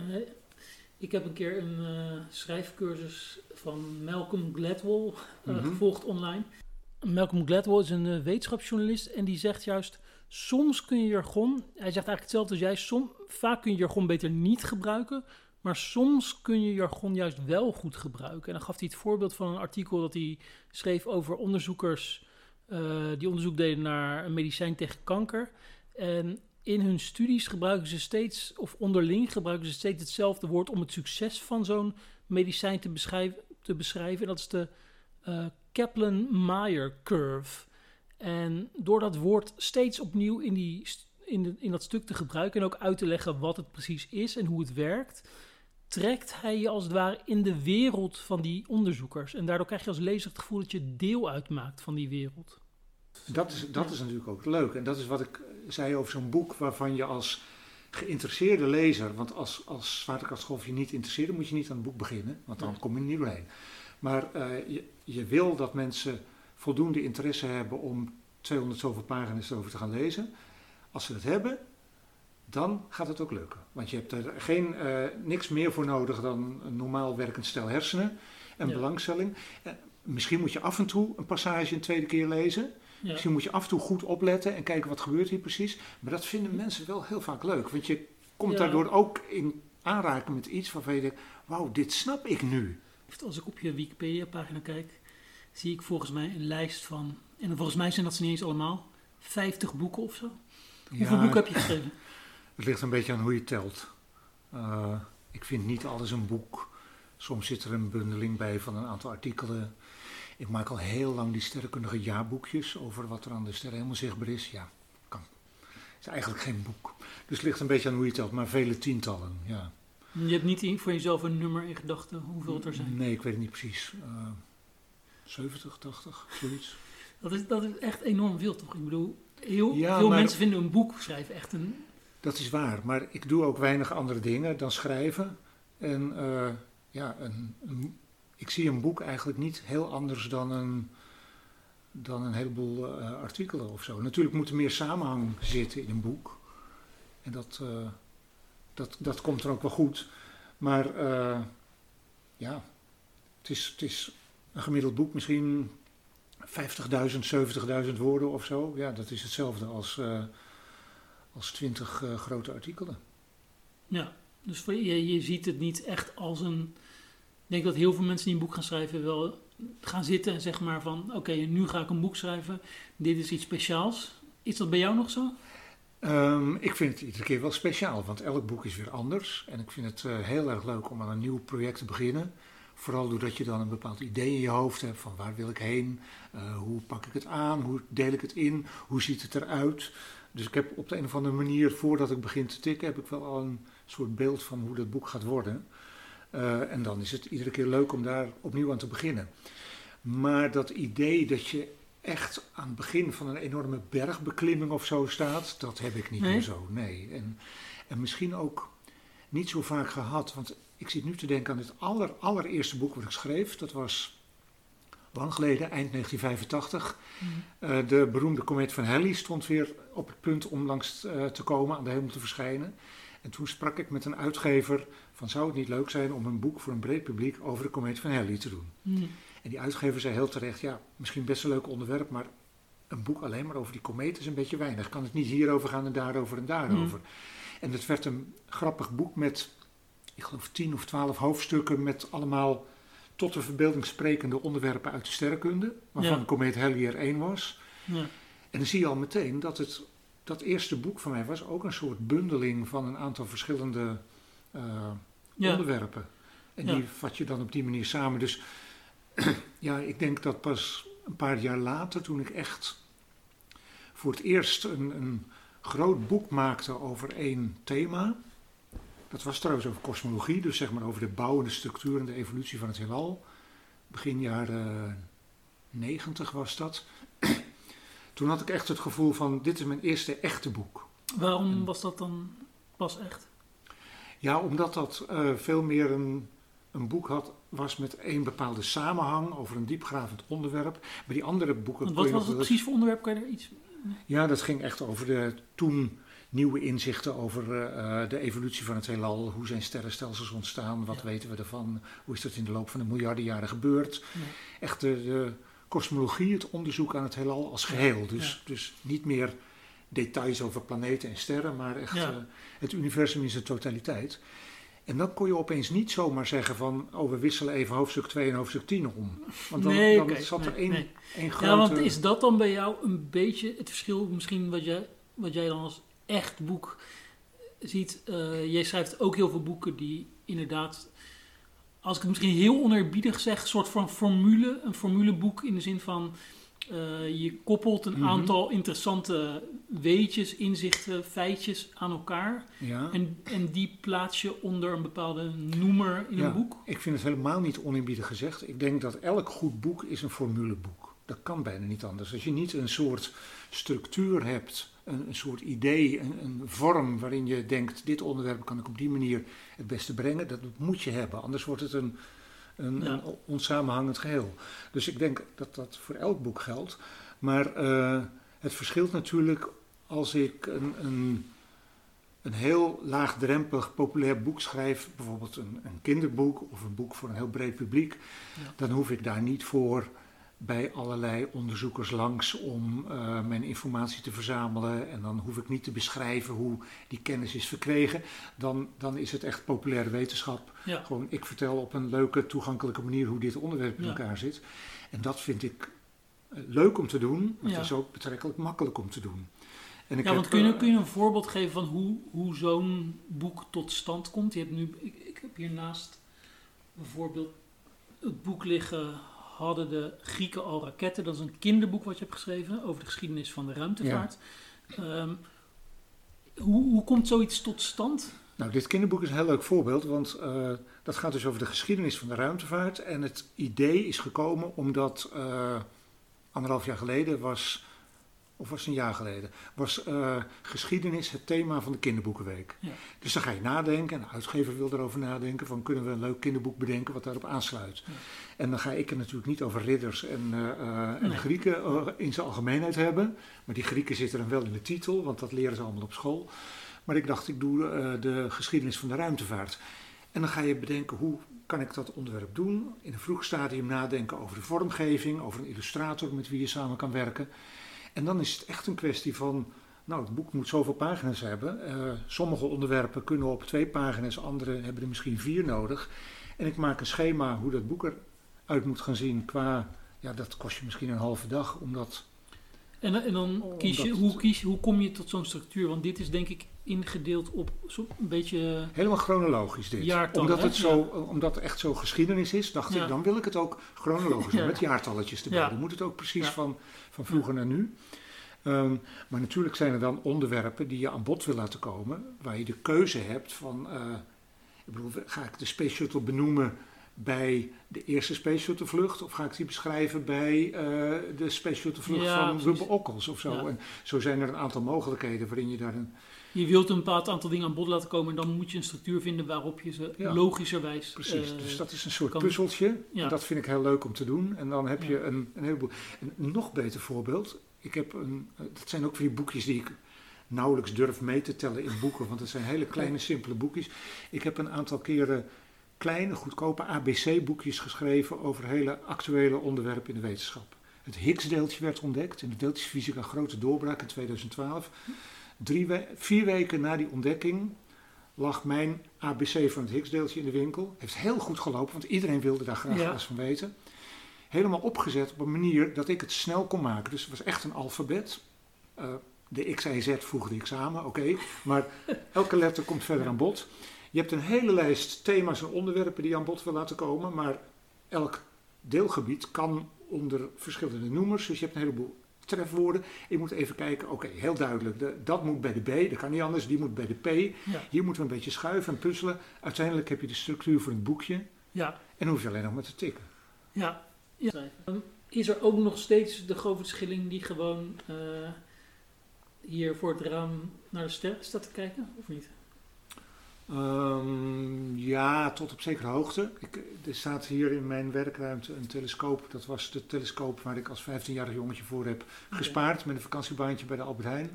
ik heb een keer een eh, schrijfcursus van Malcolm Gladwell eh, Mhm. gevolgd online. Malcolm Gladwell is een wetenschapsjournalist en die zegt juist... Soms kun je jargon, hij zegt eigenlijk hetzelfde als jij, vaak kun je jargon beter niet gebruiken, maar soms kun je jargon juist wel goed gebruiken. En dan gaf hij het voorbeeld van een artikel dat hij schreef over onderzoekers eh, die onderzoek deden naar een medicijn tegen kanker. En in hun studies gebruiken ze steeds, of onderling gebruiken ze steeds hetzelfde woord om het succes van zo'n medicijn te beschrijven, te beschrijven. En dat is de eh, Kaplan-Meier curve. En door dat woord steeds opnieuw in, die, in, de, in dat stuk te gebruiken en ook uit te leggen wat het precies is en hoe het werkt, trekt hij je als het ware in de wereld van die onderzoekers. En daardoor krijg je als lezer het gevoel dat je deel uitmaakt van die wereld. Dat is, dat is natuurlijk ook leuk. En dat is wat ik zei over zo'n boek waarvan je als geïnteresseerde lezer, want als, als Zwaartekrachtsgolf je niet interesseert, dan moet je niet aan het boek beginnen, want dan kom je er niet doorheen. Maar eh, je, je wil dat mensen voldoende interesse hebben om 200 zoveel pagina's erover te gaan lezen. Als ze dat hebben, dan gaat het ook lukken. Want je hebt er geen, eh, niks meer voor nodig dan een normaal werkend stel hersenen en Ja. belangstelling. Eh, misschien moet je af en toe een passage een tweede keer lezen. Ja. Misschien moet je af en toe goed opletten en kijken wat gebeurt hier precies. Maar dat vinden mensen wel heel vaak leuk. Want je komt Ja. daardoor ook in aanraking met iets waarvan je denkt... Wauw, dit snap ik nu. Als ik op je Wikipedia-pagina kijk, zie ik volgens mij een lijst van, en volgens mij zijn dat ze niet eens allemaal, 50 boeken of zo. Hoeveel Ja, boeken heb je geschreven? (laughs) Het ligt een beetje aan hoe je telt. Eh, ik vind niet alles een boek. Soms zit er een bundeling bij van een aantal artikelen. Ik maak al heel lang die sterrenkundige jaarboekjes over wat er aan de sterrenhemel zichtbaar is. Ja, kan. Het is eigenlijk geen boek. Dus het ligt een beetje aan hoe je telt, maar vele tientallen, ja. Je hebt niet voor jezelf een nummer in gedachten hoeveel het er zijn. Nee, ik weet het niet precies. Eh 70, 80, zoiets. Dat is, dat is echt enorm veel, toch? Ik bedoel, heel Ja, veel mensen vinden een boek schrijven echt een... Dat is waar, maar ik doe ook weinig andere dingen dan schrijven. En eh, ja, een, een- ik zie een boek eigenlijk niet heel anders dan een, dan een heleboel eh, artikelen of zo. Natuurlijk moet er meer samenhang zitten in een boek. En dat, eh, dat, dat komt er ook wel goed. Maar ja, het is, het is een gemiddeld boek misschien 50.000, 70.000 woorden of zo. Ja, dat is hetzelfde als... eh, als twintig grote artikelen. Ja, dus voor, je, je ziet het niet echt als een... Ik denk dat heel veel mensen die een boek gaan schrijven wel gaan zitten en zeggen maar van... Oké, nu ga ik een boek schrijven. Dit is iets speciaals. Is dat bij jou nog zo? Ehm, ik vind het iedere keer wel speciaal, want elk boek is weer anders. En ik vind het eh, heel erg leuk om aan een nieuw project te beginnen. Vooral doordat je dan een bepaald idee in je hoofd hebt van waar wil ik heen, uh, hoe pak ik het aan, hoe deel ik het in, hoe ziet het eruit. Dus ik heb op de een of andere manier, voordat ik begin te tikken, heb ik wel al een soort beeld van hoe dat boek gaat worden. Uh, en dan is het iedere keer leuk om daar opnieuw aan te beginnen. Maar dat idee dat je echt aan het begin van een enorme bergbeklimming of zo staat, dat heb ik niet Nee? meer zo. Nee. En, en misschien ook niet zo vaak gehad, want ik zit nu te denken aan het aller, allereerste boek wat ik schreef. Dat was lang geleden, eind 1985. Eh, de beroemde komeet van Halley stond weer op het punt om langs eh, te komen, aan de hemel te verschijnen. En toen sprak ik met een uitgever van zou het niet leuk zijn om een boek voor een breed publiek over de komeet van Halley te doen. Hm. En die uitgever zei heel terecht, ja, misschien best een leuk onderwerp, maar een boek alleen maar over die komeet is een beetje weinig. Kan het niet hierover gaan en daarover en daarover. En het werd een grappig boek met, ik geloof, tien of twaalf hoofdstukken met allemaal tot de verbeelding sprekende onderwerpen uit de sterrenkunde, waarvan Ja. de komeet Halley er één was. Ja. En dan zie je al meteen dat het, dat eerste boek van mij was ook een soort bundeling van een aantal verschillende eh, Ja. onderwerpen. En die vat je dan op die manier samen. Dus (clears throat) ja, ik denk dat pas een paar jaar later, toen ik echt voor het eerst een, een groot boek maakte over één thema. Dat was trouwens over kosmologie, dus zeg maar over de bouw en de structuur en de evolutie van het heelal. Begin jaren 90 was dat. (clears throat) Toen had ik echt het gevoel van, dit is mijn eerste echte boek. Waarom En- was dat dan pas echt? Ja, omdat dat eh, veel meer een, een boek had, was met één bepaalde samenhang over een diepgravend onderwerp. Maar die andere boeken. Want wat was het precies voor onderwerp? Kan je er iets... Ja, dat ging echt over de toen nieuwe inzichten over eh, de evolutie van het heelal. Hoe zijn sterrenstelsels ontstaan? Wat Ja. weten we ervan? Hoe is dat in de loop van de miljarden jaren gebeurd? Ja. Echt de, de kosmologie, het onderzoek aan het heelal als geheel. Dus, dus niet meer details over planeten en sterren, maar echt eh, het universum in zijn totaliteit. En dan kon je opeens niet zomaar zeggen van, oh we wisselen even hoofdstuk 2 en hoofdstuk 10 om. Want dan, Nee, dan zat er nee, één, nee. één grote... Ja, want is dat dan bij jou een beetje het verschil misschien wat jij, wat jij dan als echt boek ziet? Eh, jij schrijft ook heel veel boeken die inderdaad, als ik het misschien heel oneerbiedig zeg, een soort van formule, een formuleboek in de zin van eh, je koppelt een Mhm. aantal interessante weetjes, inzichten, feitjes aan elkaar ja. en, en die plaats je onder een bepaalde noemer in Ja. een boek. Ik vind het helemaal niet oneerbiedig gezegd. Ik denk dat elk goed boek is een formuleboek. Dat kan bijna niet anders. Als je niet een soort structuur hebt, een, een soort idee, een, een vorm waarin je denkt, dit onderwerp kan ik op die manier het beste brengen, dat moet je hebben. Anders wordt het een, een, Ja. een onsamenhangend geheel. Dus ik denk dat dat voor elk boek geldt. Maar eh, het verschilt natuurlijk als ik een, een, een heel laagdrempelig populair boek schrijf, bijvoorbeeld een, een kinderboek of een boek voor een heel breed publiek, Ja. dan hoef ik daar niet voor bij allerlei onderzoekers langs om eh, mijn informatie te verzamelen. En dan hoef ik niet te beschrijven hoe die kennis is verkregen. Dan, dan is het echt populaire wetenschap. Ja. Gewoon, ik vertel op een leuke, toegankelijke manier hoe dit onderwerp in Ja. elkaar zit. En dat vind ik eh, leuk om te doen, maar Ja. het is ook betrekkelijk makkelijk om te doen. En ik Ja, want heb, kun je, eh, kun je een voorbeeld geven van hoe, hoe zo'n boek tot stand komt? Je hebt nu, ik, ik heb hiernaast bijvoorbeeld het boek liggen, hadden de Grieken al raketten? Dat is een kinderboek wat je hebt geschreven over de geschiedenis van de ruimtevaart. Ehm, hoe, hoe komt zoiets tot stand? Nou, dit kinderboek is een heel leuk voorbeeld, want eh, dat gaat dus over de geschiedenis van de ruimtevaart. En het idee is gekomen omdat eh, anderhalf jaar geleden was, of was het een jaar geleden, was eh, geschiedenis het thema van de kinderboekenweek. Ja. Dus dan ga je nadenken, en de uitgever wil erover nadenken, van kunnen we een leuk kinderboek bedenken wat daarop aansluit. Ja. En dan ga ik het natuurlijk niet over ridders en, eh, eh, en. Grieken in zijn algemeenheid hebben. Maar die Grieken zitten dan wel in de titel, want dat leren ze allemaal op school. Maar ik dacht, ik doe de geschiedenis van de ruimtevaart. En dan ga je bedenken, hoe kan ik dat onderwerp doen? In een vroeg stadium nadenken over de vormgeving, over een illustrator met wie je samen kan werken. En dan is het echt een kwestie van nou, het boek moet zoveel pagina's hebben. Eh, sommige onderwerpen kunnen op twee pagina's, andere hebben er misschien vier nodig. En ik maak een schema hoe dat boek eruit moet gaan zien qua, ja, dat kost je misschien een halve dag, omdat... En, en dan kies je, hoe, kies, hoe kom je tot zo'n structuur? Want dit is denk ik ingedeeld op zo'n beetje... Helemaal chronologisch dit. Jaartallen, omdat, hè? het zo, omdat het echt zo geschiedenis is, dacht Ja. ik, dan wil ik het ook chronologisch (laughs) doen, met jaartalletjes erbij. Ja. Dan moet het ook precies Ja. van, van vroeger naar nu. Ehm, maar natuurlijk zijn er dan onderwerpen die je aan bod wil laten komen, waar je de keuze hebt van, eh, ik bedoel, ga ik de Space Shuttle benoemen bij de eerste Space Shuttle vlucht, of ga ik die beschrijven bij eh, de Space Shuttle vlucht Ja, van. Wubbe Ockels of zo. Ja. En zo zijn er een aantal mogelijkheden waarin je daar een Je wilt een bepaald aantal dingen aan bod laten komen en dan moet je een structuur vinden waarop je ze Ja. logischerwijs... Precies, eh, dus dat is een soort kan- puzzeltje. Dat vind ik heel leuk om te doen. En dan heb je een, een heleboel. Een nog beter voorbeeld. Ik heb een, eh, dat zijn ook weer die boekjes die ik nauwelijks durf mee te tellen in boeken, want het zijn hele kleine, simpele boekjes. Ik heb een aantal keren kleine, goedkope ABC-boekjes geschreven over hele actuele onderwerpen in de wetenschap. Het Higgs-deeltje werd ontdekt in de deeltjesfysica grote doorbraak in 2012. Drie we- vier weken na die ontdekking lag mijn ABC van het Higgs-deeltje in de winkel. Heeft heel goed gelopen, want iedereen wilde daar graag Ja. van weten. Helemaal opgezet op een manier dat ik het snel kon maken. Dus het was echt een alfabet. Eh, de X, Y, Z voegde ik samen, oké. Maar elke letter komt verder aan bod. Je hebt een hele lijst thema's en onderwerpen die je aan bod wil laten komen. Maar elk deelgebied kan onder verschillende noemers. Dus je hebt een heleboel trefwoorden. Je moet even kijken, oké, heel duidelijk. De, dat moet bij de B, dat kan niet anders. Die moet bij de P. Ja. Hier moeten we een beetje schuiven en puzzelen. Uiteindelijk heb je de structuur voor een boekje. Ja, En hoef je alleen nog maar te tikken. ja. ja. Is er ook nog steeds de Govert Schilling die gewoon eh, hier voor het raam naar de ster staat te kijken, of niet? Ehm, ja, tot op zekere hoogte. Ik, er staat hier in mijn werkruimte een telescoop. Dat was de telescoop waar ik als 15-jarig jongetje voor heb gespaard. Met een vakantiebaantje bij de Albert Heijn.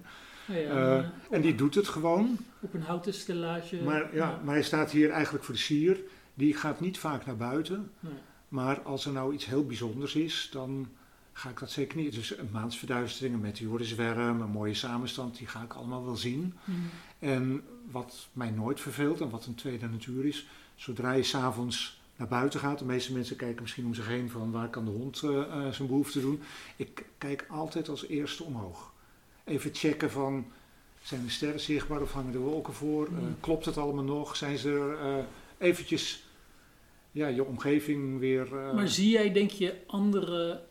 Ja, Eh, en die doet het gewoon. op een houten stellage. Maar, ja, maar hij staat hier eigenlijk voor de sier. Die gaat niet vaak naar buiten. Nee. Maar als er nou iets heel bijzonders is, dan ga ik dat zeker niet. Dus een maansverduistering, een meteorenzwerm, een mooie samenstand, die ga ik allemaal wel zien. Mhm. En wat mij nooit verveelt en wat een tweede natuur is, zodra je s'avonds naar buiten gaat, de meeste mensen kijken misschien om zich heen van waar kan de hond eh, zijn behoefte doen. Ik kijk altijd als eerste omhoog. Even checken van, zijn de sterren zichtbaar of hangen de wolken voor? Eh, Mm. klopt het allemaal nog? Zijn ze er eh, eventjes ja, je omgeving weer... Maar zie jij, denk je, andere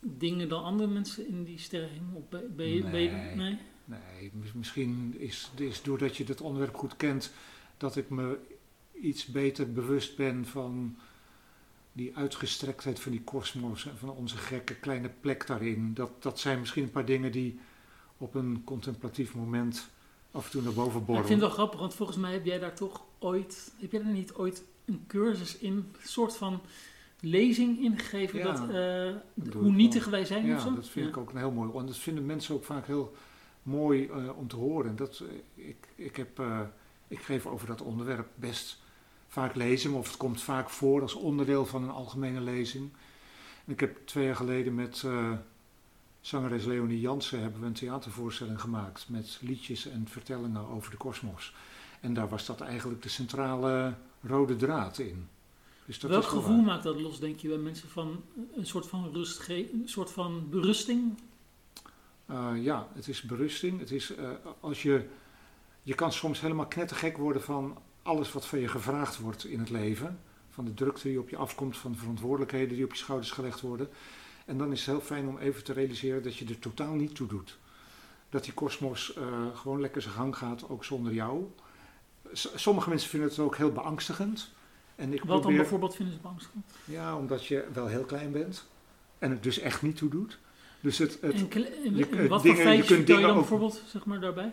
dingen dan andere mensen in die sterrenhemel? Of Ben, ben je- Nee. Nee? Nee, mis- misschien is, is doordat je het onderwerp goed kent, dat ik me iets beter bewust ben van die uitgestrektheid van die kosmos en van onze gekke kleine plek daarin. Dat, dat zijn misschien een paar dingen die op een contemplatief moment af en toe naar boven Maar ik borrelen. vind het wel grappig, want volgens mij heb jij daar toch ooit, heb jij daar niet ooit een cursus in, een soort van lezing ingegeven, Ja, dat, eh, hoe nietig wel. wij zijn ja, of zo? dat vind ik ook een heel mooi. En dat vinden mensen ook vaak heel mooi eh, om te horen. Dat, eh, ik, ik, heb, eh, ik geef over dat onderwerp best vaak lezingen, of het komt vaak voor als onderdeel van een algemene lezing. En ik heb twee jaar geleden met eh, zangeres Leonie Jansen hebben we een theatervoorstelling gemaakt met liedjes en vertellingen over de kosmos. En daar was dat eigenlijk de centrale rode draad in. Dus dat Welk gevoel waar. maakt dat los, denk je, bij mensen van een soort van rust, een soort van berusting? Eh, ja, het is berusting. Het is, eh, als je, je kan soms helemaal knettergek worden van alles wat van je gevraagd wordt in het leven. Van de drukte die op je afkomt, van de verantwoordelijkheden die op je schouders gelegd worden. En dan is het heel fijn om even te realiseren dat je er totaal niet toe doet. Dat die kosmos eh, gewoon lekker zijn gang gaat, ook zonder jou. S- sommige mensen vinden het ook heel beangstigend. En ik Wat dan bijvoorbeeld vinden ze beangstigend? Ja, omdat je wel heel klein bent. En het dus echt niet toe doet. Dus het, het, En, kle- en- je- en wat dingen- je kunt je dan ook- bijvoorbeeld, zeg maar, daarbij?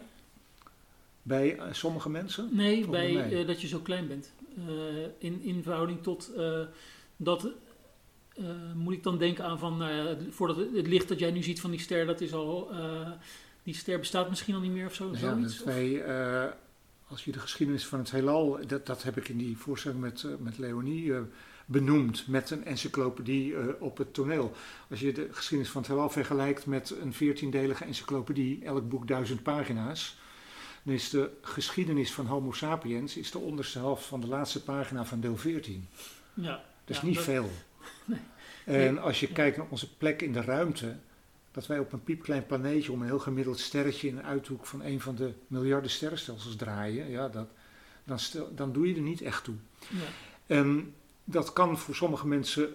bij eh, sommige mensen. Nee, bij eh, dat je zo klein bent. Eh, in, in verhouding tot dat. moet ik dan denken aan van, nou voordat het, het licht dat jij nu ziet van die ster, dat is al. die ster bestaat misschien al niet meer of zo. Ja, zoiets? wij, als je de geschiedenis van het heelal, dat, dat heb ik in die voorstelling met, met Leonie benoemd, met een encyclopedie uh, op het toneel. Als je de geschiedenis van het heelal vergelijkt met een veertiendelige encyclopedie, elk boek duizend pagina's, dan is de geschiedenis van Homo sapiens is de onderste helft van de laatste pagina van deel 14. Ja, dat is ja, niet dat- veel. (laughs) Nee. En als je kijkt naar onze plek in de ruimte, dat wij op een piepklein planeetje om een heel gemiddeld sterretje in een uithoek van een van de miljarden sterrenstelsels draaien, ja, dat, dan, stel, dan doe je er niet echt toe. Ja. Dat kan voor sommige mensen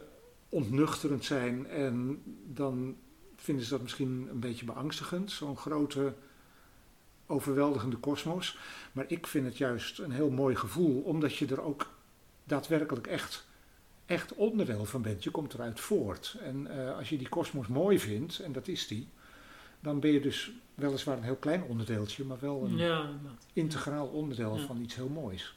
ontnuchterend zijn en dan vinden ze dat misschien een beetje beangstigend, zo'n grote overweldigende kosmos. Maar ik vind het juist een heel mooi gevoel, omdat je er ook daadwerkelijk echt, echt onderdeel van bent. Je komt eruit voort. En eh, als je die kosmos mooi vindt, en dat is die, dan ben je dus weliswaar een heel klein onderdeeltje, maar wel een Ja, integraal onderdeel Ja. van iets heel moois.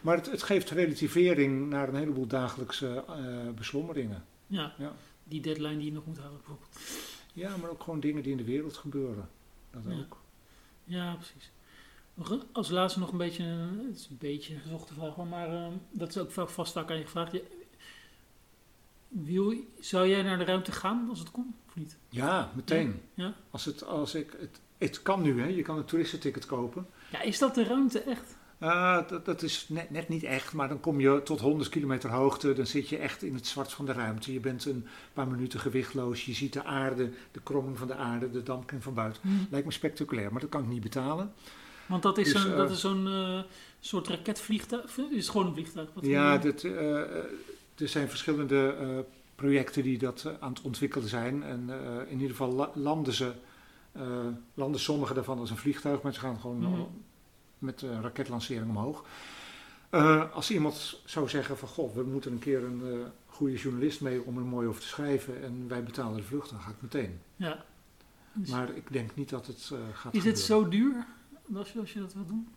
Maar het, het geeft relativering naar een heleboel dagelijkse eh, beslommeringen. Ja, Ja. die deadline die je nog moet halen bijvoorbeeld. Ja, maar ook gewoon dingen die in de wereld gebeuren. Dat Ja. ook. Ja, precies. Nog Als laatste nog een beetje, een- het is een beetje een gezochte vraag, maar eh, dat is ook vaak vast aan je gevraagd. Je- Wil, zou jij naar de ruimte gaan als het kon, of niet? Ja, meteen. Ja? Als het, als ik, het, het kan nu, hè. je kan een toeristenticket kopen. Ja, is dat de ruimte echt? Ah, dat, dat is net, net niet echt, maar dan kom je tot 100 kilometer hoogte. Dan zit je echt in het zwart van de ruimte. Je bent een paar minuten gewichtloos. Je ziet de aarde, de kromming van de aarde, de dampkring van buiten. Lijkt me spectaculair, maar dat kan ik niet betalen. Want dat is Dus, zo'n eh, zo'n eh, soort raketvliegtuig. Is gewoon een vliegtuig? Wat Ja, dat, er zijn verschillende projecten die dat aan het ontwikkelen zijn. En in ieder geval la- landen ze, landen sommige daarvan als een vliegtuig, maar ze gaan gewoon Mhm. Met uh, raketlancering omhoog. Eh, als iemand zou zeggen van, goh, we moeten een keer een eh, goede journalist mee om er mooi over te schrijven en wij betalen de vlucht, dan ga ik meteen. Ja. Dus Maar ik denk niet dat het eh, gaat is het zo duur als je, als je dat wil doen?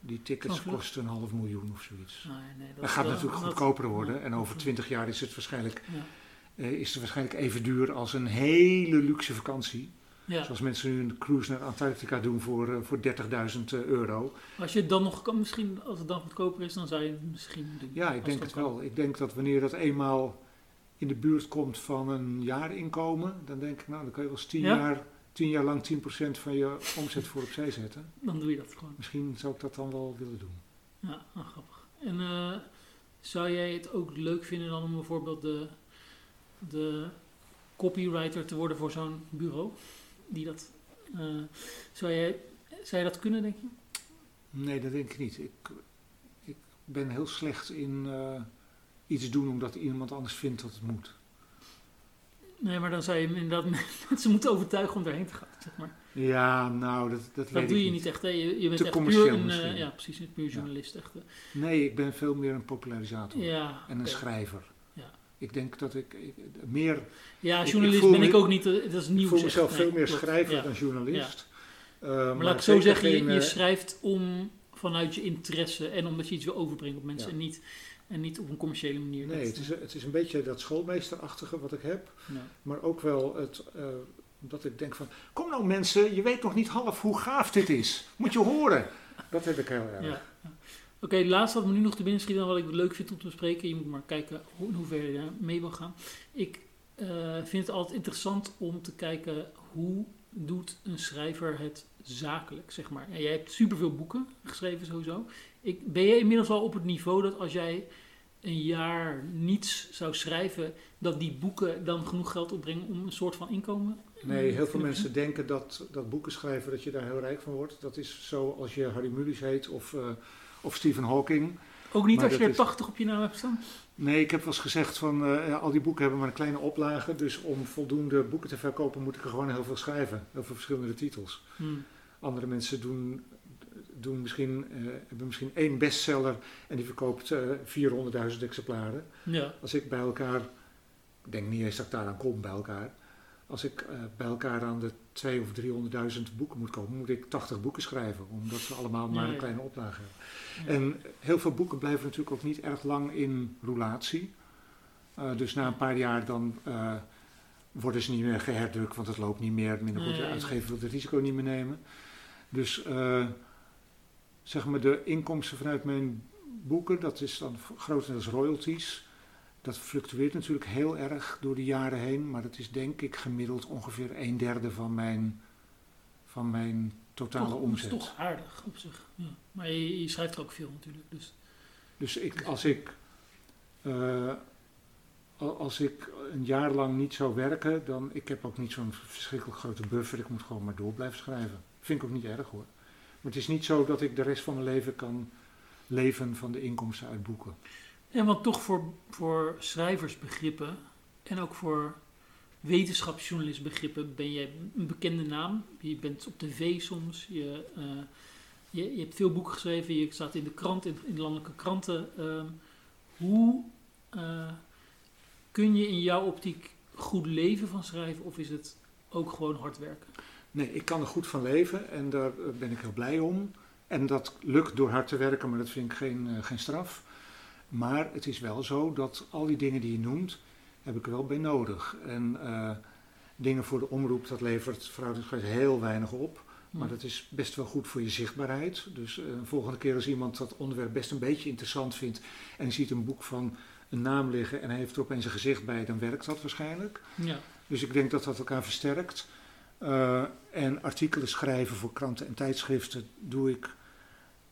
Die tickets kosten een half miljoen of zoiets. nee, nee, dat gaat natuurlijk dat- goedkoper worden ja, en over twintig jaar is het waarschijnlijk Ja. is het waarschijnlijk even duur als een hele luxe vakantie. Ja. Zoals mensen nu een cruise naar Antarctica doen voor, eh, voor 30.000 euro. Als je het dan nog kan, misschien als het dan goedkoper is, dan zou je het misschien. Ja, ik denk het kan. wel. Ik denk dat wanneer dat eenmaal in de buurt komt van een jaarinkomen, dan denk ik, nou, dan kan je wel eens 10 Ja? jaar, 10 jaar lang 10% van je omzet voor opzij zetten. Dan doe je dat gewoon. Misschien zou ik dat dan wel willen doen. Ja, ah, grappig. En eh, zou jij het ook leuk vinden dan om bijvoorbeeld de, de copywriter te worden voor zo'n bureau? Die dat, eh, zou, jij, zou je dat kunnen, denk je? Nee, dat denk ik niet. Ik, ik ben heel slecht in eh, iets doen omdat iemand anders vindt dat het moet. Nee, maar dan zou je inderdaad (laughs) mensen moeten overtuigen om daarheen te gaan, zeg maar. Ja, nou, dat, dat, weet Dat ik doe je niet echt, hè? Je, je bent Te echt puur een, eh, ja, precies, een puur journalist. Echt. Nee, ik ben veel meer een popularisator ja, en een schrijver. Ik denk dat ik, ik meer Ja, Ik- ik journalist ben ik ook niet, eh, dat is nieuw. Ik voel mezelf Nee, veel meer klopt. schrijver Ja. dan journalist. Eh, Maar, maar laat ik zo zeggen, je, geen, je eh, schrijft om vanuit je interesse en omdat je iets wil overbrengen op mensen Ja. en, niet, en niet op een commerciële manier. Nee, het is, het is een beetje dat schoolmeesterachtige wat ik heb. Maar ook wel het, eh, dat ik denk van... Kom nou mensen, je weet nog niet half hoe gaaf dit is. Moet je horen. Dat heb ik heel erg. Ja. Oké, het laatste wat me nu nog te binnen schiet en wat ik leuk vind om te bespreken. Je moet maar kijken hoe, in hoeverre je mee wil gaan. Ik eh, vind het altijd interessant om te kijken hoe doet een schrijver het zakelijk, zeg maar. En jij hebt superveel boeken geschreven sowieso. Ik, ben je inmiddels al op het niveau dat als jij een jaar niets zou schrijven, dat die boeken dan genoeg geld opbrengen om een soort van inkomen? Nee, heel veel mensen denken dat, dat boeken schrijven, dat je daar heel rijk van wordt. Dat is zo als je Harry Mulisch heet of, eh, of Stephen Hawking. Ook niet Maar als je er is- 80 op je naam hebt staan? Nee, ik heb wel eens gezegd van eh, al die boeken hebben maar een kleine oplage. Dus om voldoende boeken te verkopen moet ik er gewoon heel veel schrijven. Heel veel verschillende titels. Hmm. Andere mensen doen, doen misschien, eh, hebben misschien één bestseller en die verkoopt eh 400.000 exemplaren. Ja. Als ik bij elkaar, ik denk niet eens dat ik daaraan kom bij elkaar. Als ik eh, bij elkaar aan de 200.000 of 300.000 boeken moet komen, moet ik 80 boeken schrijven. Omdat ze allemaal maar een kleine oplage hebben. En heel veel boeken blijven natuurlijk ook niet erg lang in roulatie. Eh, dus na een paar jaar dan eh, worden ze niet meer geherdrukt, want het loopt niet meer. Minder goed, de uitgever wil het risico niet meer nemen. Dus zeg maar de inkomsten vanuit mijn boeken, dat is dan grotendeels royalties. Dat fluctueert natuurlijk heel erg door de jaren heen, maar dat is denk ik gemiddeld ongeveer een derde van mijn, van mijn totale toch, omzet. Dat is toch aardig op zich. Ja. Maar je, je, schrijft er ook veel natuurlijk. Dus, dus ik, als ik. Uh, als ik een jaar lang niet zou werken, dan ik heb ook niet zo'n verschrikkelijk grote buffer. Ik moet gewoon maar door blijven schrijven. Vind ik ook niet erg hoor. Maar het is niet zo dat ik de rest van mijn leven kan leven van de inkomsten uit boeken. En wat toch voor, voor schrijversbegrippen en ook voor wetenschapsjournalistbegrippen ben jij een bekende naam. Je bent op tv soms, je, uh, je, je, hebt veel boeken geschreven, je staat in de krant, in, in landelijke kranten. Uh, hoe uh, kun je in jouw optiek goed leven van schrijven of is het ook gewoon hard werken? Nee, ik kan er goed van leven en daar ben ik heel blij om. En dat lukt door hard te werken, maar dat vind ik geen, uh, geen straf. Maar het is wel zo dat al die dingen die je noemt, heb ik er wel bij nodig. En uh, dingen voor de omroep, dat levert verhoudingsgewijs heel weinig op. Maar dat is best wel goed voor je zichtbaarheid. Dus uh, de volgende keer als iemand dat onderwerp best een beetje interessant vindt en je ziet een boek van een naam liggen en hij heeft er opeens een gezicht bij, dan werkt dat waarschijnlijk. Ja. Dus ik denk dat dat elkaar versterkt. Uh, en artikelen schrijven voor kranten en tijdschriften doe ik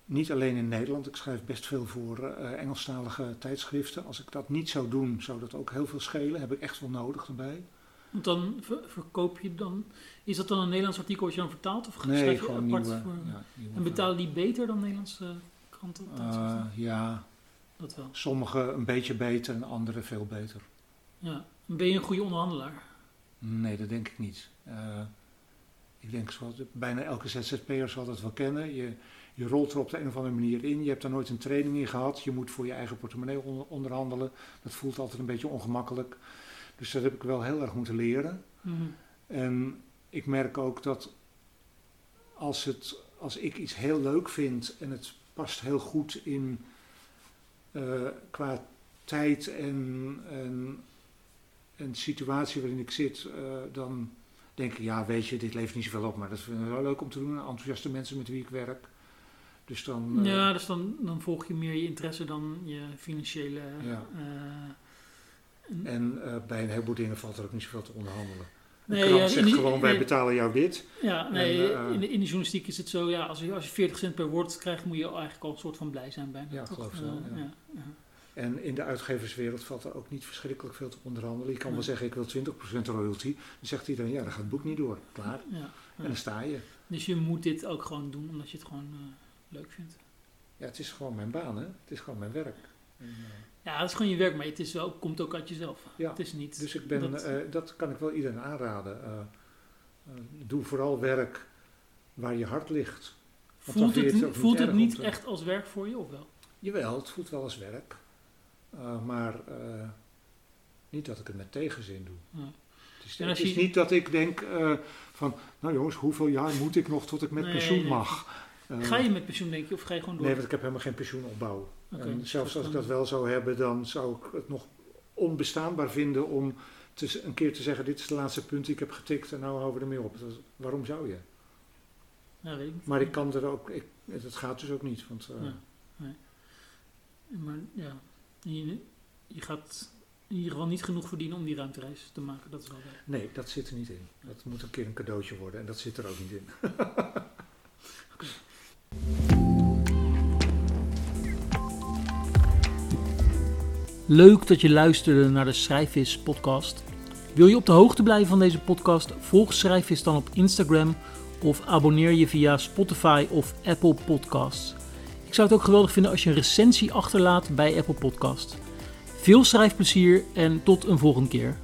niet alleen in Nederland. Ik schrijf best veel voor uh, Engelstalige tijdschriften. Als ik dat niet zou doen, zou dat ook heel veel schelen. Heb ik echt wel nodig erbij. Want dan ver verkoop je dan... Is dat dan een Nederlands artikel wat je dan vertaalt? Of nee, schrijf je gewoon apart nieuwe, voor... ja, nieuwe En betalen die beter dan Nederlandse kranten? uh, ja, dat wel. sommige een beetje beter en andere veel beter. Ja. Ben je een goede onderhandelaar? Nee, dat denk ik niet. Uh, ik denk, zoals bijna elke ZZP'er zal dat wel kennen. Je, je rolt er op de een of andere manier in. Je hebt daar nooit een training in gehad. Je moet voor je eigen portemonnee onder, onderhandelen. Dat voelt altijd een beetje ongemakkelijk. Dus dat heb ik wel heel erg moeten leren. Mm -hmm. En ik merk ook dat als, het, als ik iets heel leuk vind en het past heel goed in uh, qua tijd en, en, en situatie waarin ik zit, uh, dan denk ik, ja weet je, dit levert niet zoveel op, maar dat vind ik wel leuk om te doen. Enthousiaste mensen met wie ik werk. Dus dan, ja, dus dan, dan volg je meer je interesse dan je financiële. Ja. en, en bij een heleboel dingen valt er ook niet zoveel te onderhandelen. Nee, de krant ja, zegt gewoon, wij nee, betalen jou dit. Ja, nee, En, uh, in, de, in de journalistiek is het zo, ja, als je, als je 40 cent per woord krijgt, moet je eigenlijk al een soort van blij zijn bijna. Ja, toch? geloof Uh, zo, ja. ja, ja. En in de uitgeverswereld valt er ook niet verschrikkelijk veel te onderhandelen. Je kan wel zeggen, ik wil 20% royalty. Dan zegt iedereen, ja, dan gaat het boek niet door. Klaar. Ja, En dan sta je. Dus je moet dit ook gewoon doen, omdat je het gewoon eh, leuk vindt. Ja, het is gewoon mijn baan, hè. Het is gewoon mijn werk. En, eh, Ja, dat is gewoon je werk, maar het is wel, komt ook uit jezelf. Ja, Het is niet... dus ik ben, dat- dat, dat kan ik wel iedereen aanraden. Eh, eh, doe vooral werk waar je hart ligt. Want voelt het, het ook niet voelt het niet echt als werk voor je, of wel? Jawel, het voelt wel als werk. Eh, maar eh, niet dat ik het met tegenzin doe. Ja. Het is, het je- niet dat ik denk eh, van, nou jongens, hoeveel jaar moet ik nog tot ik met Nee, pensioen nee. mag? Eh, Ga je met pensioen, denk je, of ga je gewoon door? Nee, want ik heb helemaal geen pensioenopbouw. Oké, en dus zelfs dat als ik dat wel zou hebben, dan zou ik het nog onbestaanbaar vinden om te, een keer te zeggen, dit is de laatste punt die ik heb getikt en nou houden we ermee op. Dat waarom zou je? Ja, weet ik. Maar ik kan er ook, ik, het gaat dus ook niet. Want, eh, Ja. Maar ja, je, je gaat in ieder geval niet genoeg verdienen om die ruimtereis te maken. Dat is wel. Nee, dat zit er niet in. Dat moet een keer een cadeautje worden en dat zit er ook niet in. (laughs) Leuk dat je luisterde naar de Schrijfvis podcast. Wil je op de hoogte blijven van deze podcast? Volg Schrijfvis dan op Instagram of abonneer je via Spotify of Apple Podcasts. Ik zou het ook geweldig vinden als je een recensie achterlaat bij Apple Podcasts. Veel schrijfplezier en tot een volgende keer.